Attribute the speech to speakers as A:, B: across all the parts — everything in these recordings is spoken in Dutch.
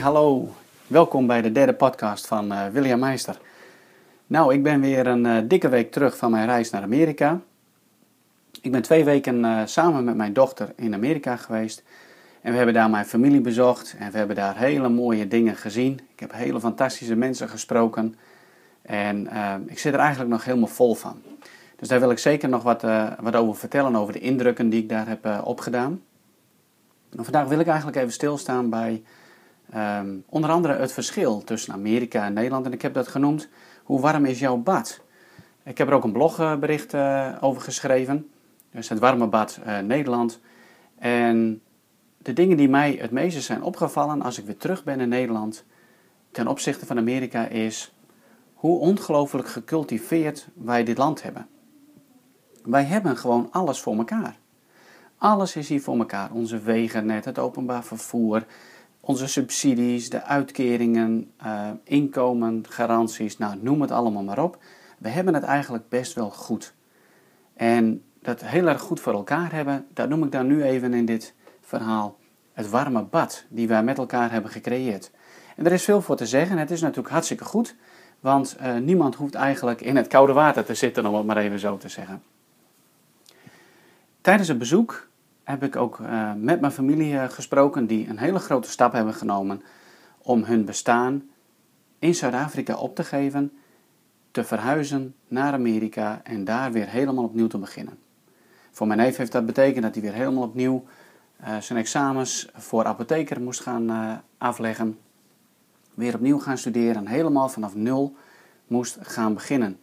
A: hallo. Welkom bij de derde podcast van uh, William Meister. Nou, ik ben weer een uh, dikke week terug van mijn reis naar Amerika. Ik ben twee weken uh, samen met mijn dochter in Amerika geweest. En we hebben daar mijn familie bezocht en we hebben daar hele mooie dingen gezien. Ik heb hele fantastische mensen gesproken. En ik zit er eigenlijk nog helemaal vol van. Dus daar wil ik zeker nog wat, wat over vertellen, over de indrukken die ik daar heb opgedaan. En vandaag wil ik eigenlijk even stilstaan bij Ehm, onder andere het verschil tussen Amerika en Nederland. En ik heb dat genoemd, hoe warm is jouw bad? Ik heb er ook een blogbericht uh, over geschreven. Dus het warme bad uh, Nederland. En de dingen die mij het meeste zijn opgevallen als ik weer terug ben in Nederland ten opzichte van Amerika is hoe ongelooflijk gecultiveerd wij dit land hebben. Wij hebben gewoon alles voor elkaar. Alles is hier voor elkaar. Onze wegennet, het openbaar vervoer, onze subsidies, de uitkeringen, uh, inkomen, garanties, nou noem het allemaal maar op. We hebben het eigenlijk best wel goed. En dat heel erg goed voor elkaar hebben, dat noem ik dan nu even in dit verhaal het warme bad die wij met elkaar hebben gecreëerd. En er is veel voor te zeggen. Het is natuurlijk hartstikke goed, want uh, niemand hoeft eigenlijk in het koude water te zitten, om het maar even zo te zeggen. Tijdens het bezoek heb ik ook uh, met mijn familie uh, gesproken die een hele grote stap hebben genomen om hun bestaan in Zuid-Afrika op te geven, te verhuizen naar Amerika en daar weer helemaal opnieuw te beginnen. Voor mijn neef heeft dat betekend dat hij weer helemaal opnieuw uh, zijn examens voor apotheker moest gaan afleggen, weer opnieuw gaan studeren en helemaal vanaf nul moest gaan beginnen.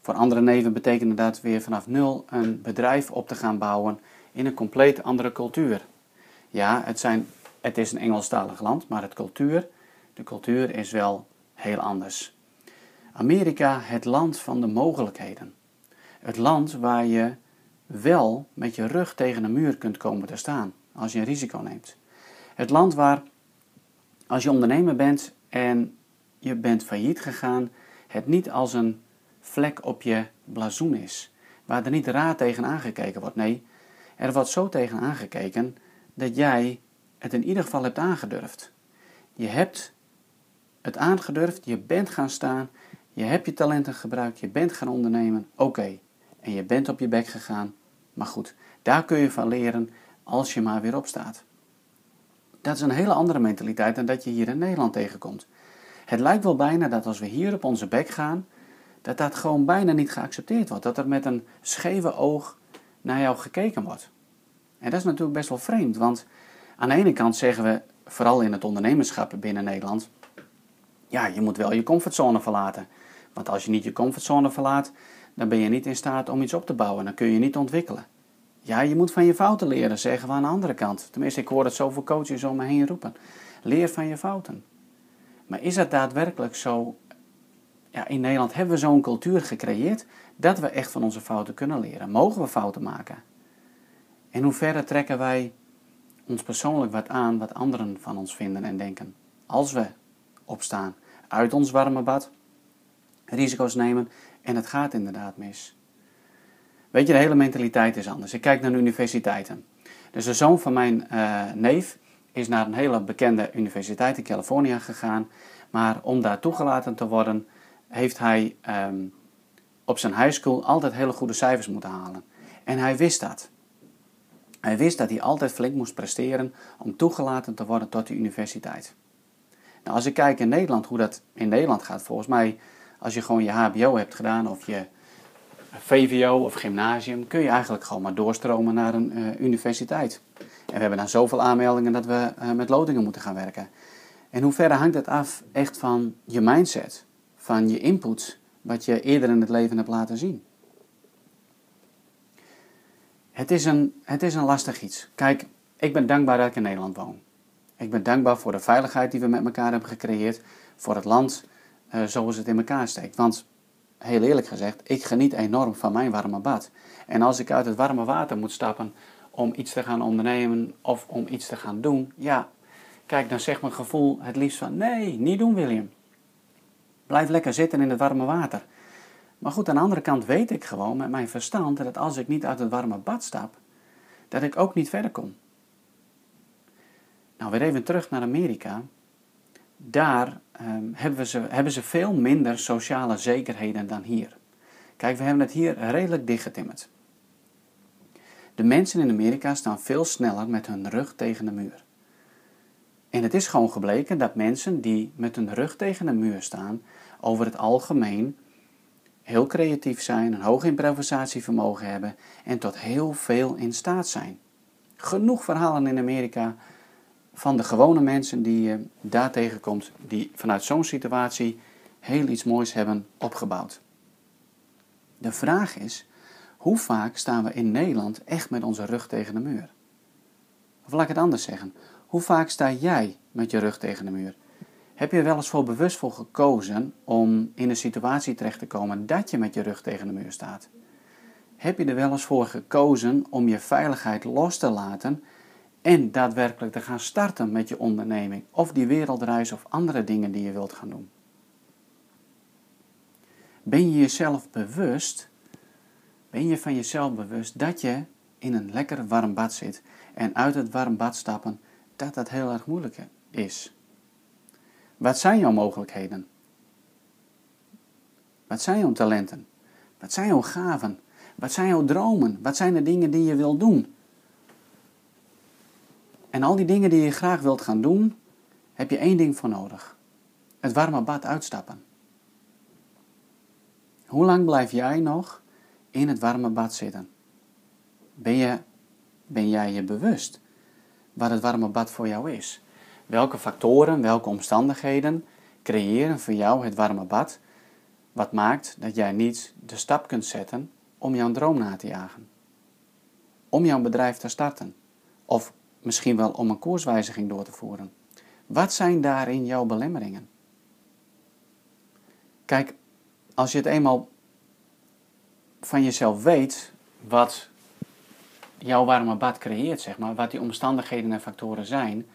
A: Voor andere neven betekende dat weer vanaf nul een bedrijf op te gaan bouwen in een compleet andere cultuur. Ja, het, zijn, het is een Engelstalig land, maar het cultuur, de cultuur is wel heel anders. Amerika, het land van de mogelijkheden. Het land waar je wel met je rug tegen een muur kunt komen te staan als je een risico neemt. Het land waar, als je ondernemer bent en je bent failliet gegaan, het niet als een vlek op je blazoen is. Waar er niet raar tegen aangekeken wordt. Nee, er wordt zo tegen aangekeken dat jij het in ieder geval hebt aangedurfd. Je hebt het aangedurfd, je bent gaan staan, je hebt je talenten gebruikt, je bent gaan ondernemen, oké. En je bent op je bek gegaan, maar goed, daar kun je van leren als je maar weer opstaat. Dat is een hele andere mentaliteit dan dat je hier in Nederland tegenkomt. Het lijkt wel bijna dat als we hier op onze bek gaan, dat dat gewoon bijna niet geaccepteerd wordt. Dat er met een scheve oog naar jou gekeken wordt. En dat is natuurlijk best wel vreemd, want aan de ene kant zeggen we, vooral in het ondernemerschap binnen Nederland, ja, je moet wel je comfortzone verlaten. Want als je niet je comfortzone verlaat, dan ben je niet in staat om iets op te bouwen, dan kun je niet ontwikkelen. Ja, je moet van je fouten leren, zeggen we aan de andere kant. Tenminste, ik hoor het zoveel coaches om me heen roepen. Leer van je fouten. Maar is het daadwerkelijk zo? Ja, in Nederland hebben we zo'n cultuur gecreëerd dat we echt van onze fouten kunnen leren. Mogen we fouten maken? In hoeverre trekken wij ons persoonlijk wat aan wat anderen van ons vinden en denken? Als we opstaan uit ons warme bad, risico's nemen en het gaat inderdaad mis. Weet je, de hele mentaliteit is anders. Ik kijk naar universiteiten. Dus de zoon van mijn uh, neef is naar een hele bekende universiteit in Californië gegaan. Maar om daar toegelaten te worden, heeft hij um, op zijn high school altijd hele goede cijfers moeten halen. En hij wist dat. Hij wist dat hij altijd flink moest presteren om toegelaten te worden tot de universiteit. Nou, als ik kijk in Nederland hoe dat in Nederland gaat, volgens mij, als je gewoon je HBO hebt gedaan of je VVO of gymnasium, kun je eigenlijk gewoon maar doorstromen naar een uh, universiteit. En we hebben dan zoveel aanmeldingen dat we uh, met loodingen moeten gaan werken. En hoe ver hangt het af echt van je mindset, van je input, wat je eerder in het leven hebt laten zien? Het is, een, het is een lastig iets. Kijk, ik ben dankbaar dat ik in Nederland woon. Ik ben dankbaar voor de veiligheid die we met elkaar hebben gecreëerd. Voor het land uh, zoals het in elkaar steekt. Want, heel eerlijk gezegd, ik geniet enorm van mijn warme bad. En als ik uit het warme water moet stappen om iets te gaan ondernemen of om iets te gaan doen, ja, kijk, dan zegt mijn gevoel het liefst van nee, niet doen William. Blijf lekker zitten in het warme water. Maar goed, aan de andere kant weet ik gewoon met mijn verstand dat als ik niet uit het warme bad stap, dat ik ook niet verder kom. Nou, weer even terug naar Amerika. daar ehm, hebben, ze, hebben ze veel minder sociale zekerheden dan hier. Kijk, we hebben het hier redelijk dichtgetimmerd. De mensen in Amerika staan veel sneller met hun rug tegen de muur. En het is gewoon gebleken dat mensen die met hun rug tegen de muur staan, over het algemeen heel creatief zijn, een hoog improvisatievermogen hebben en tot heel veel in staat zijn. Genoeg verhalen in Amerika van de gewone mensen die je daar tegenkomt, die vanuit zo'n situatie heel iets moois hebben opgebouwd. De vraag is, hoe vaak staan we in Nederland echt met onze rug tegen de muur? Of laat ik het anders zeggen, hoe vaak sta jij met je rug tegen de muur? Heb je er wel eens voor bewust voor gekozen om in een situatie terecht te komen dat je met je rug tegen de muur staat? Heb je er wel eens voor gekozen om je veiligheid los te laten en daadwerkelijk te gaan starten met je onderneming of die wereldreis of andere dingen die je wilt gaan doen? Ben je jezelf bewust, ben je van jezelf bewust dat je in een lekker warm bad zit en uit het warm bad stappen, dat dat heel erg moeilijk is? Wat zijn jouw mogelijkheden? Wat zijn jouw talenten? Wat zijn jouw gaven? Wat zijn jouw dromen? Wat zijn de dingen die je wilt doen? En al die dingen die je graag wilt gaan doen, heb je één ding voor nodig: het warme bad uitstappen. Hoe lang blijf jij nog in het warme bad zitten? Ben, je, ben jij je bewust wat het warme bad voor jou is? Welke factoren, welke omstandigheden creëren voor jou het warme bad, wat maakt dat jij niet de stap kunt zetten om jouw droom na te jagen? Om jouw bedrijf te starten? Of misschien wel om een koerswijziging door te voeren? Wat zijn daarin jouw belemmeringen? Kijk, als je het eenmaal van jezelf weet wat jouw warme bad creëert, zeg maar, wat die omstandigheden en factoren zijn,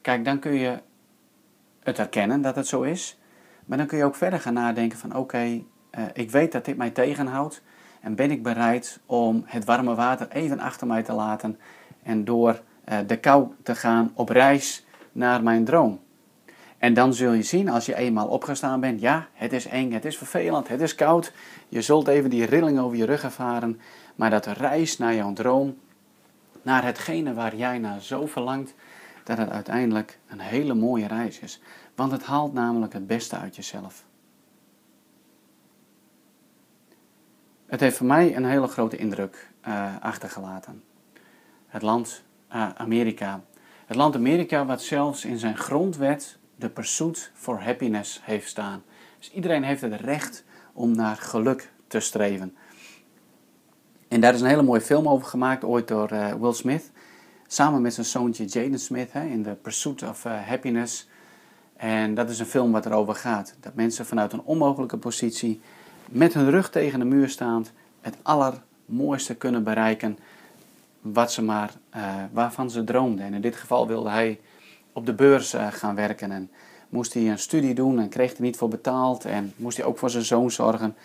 A: kijk, dan kun je het erkennen dat het zo is. Maar dan kun je ook verder gaan nadenken van oké, eh, ik weet dat dit mij tegenhoudt. En ben ik bereid om het warme water even achter mij te laten en door uh, de kou te gaan op reis naar mijn droom. En dan zul je zien, als je eenmaal opgestaan bent, ja, het is eng, het is vervelend, het is koud. Je zult even die rilling over je rug ervaren. Maar dat reis naar jouw droom, naar hetgene waar jij naar zo verlangt, dat het uiteindelijk een hele mooie reis is. Want het haalt namelijk het beste uit jezelf. Het heeft voor mij een hele grote indruk uh, achtergelaten. Het land uh, Amerika. Het land Amerika wat zelfs in zijn grondwet de pursuit for happiness heeft staan. Dus iedereen heeft het recht om naar geluk te streven. En daar is een hele mooie film over gemaakt, ooit door uh, Will Smith. Samen met zijn zoontje Jaden Smith hè, in The Pursuit of uh, Happiness. En dat is een film wat erover gaat. Dat mensen vanuit een onmogelijke positie, met hun rug tegen de muur staand, het allermooiste kunnen bereiken wat ze maar, uh, waarvan ze droomden. En in dit geval wilde hij op de beurs gaan werken en moest hij een studie doen en kreeg er niet voor betaald en moest hij ook voor zijn zoon zorgen.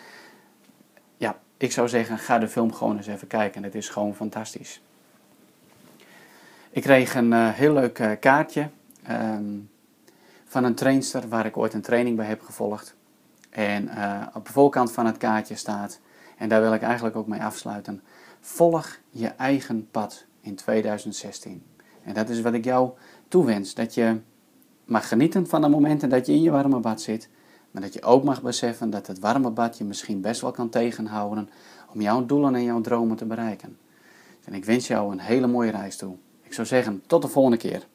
A: Ik zou zeggen, ga de film gewoon eens even kijken. Het is gewoon fantastisch. Ik kreeg een uh, heel leuk uh, kaartje um, van een trainster waar ik ooit een training bij heb gevolgd. En op de voorkant van het kaartje staat, en daar wil ik eigenlijk ook mee afsluiten: volg je eigen pad in 2016. En dat is wat ik jou toewens. Dat je mag genieten van de momenten dat je in je warme bad zit. Maar dat je ook mag beseffen dat het warme bad je misschien best wel kan tegenhouden om jouw doelen en jouw dromen te bereiken. En ik wens jou een hele mooie reis toe. Ik zou zeggen, tot de volgende keer.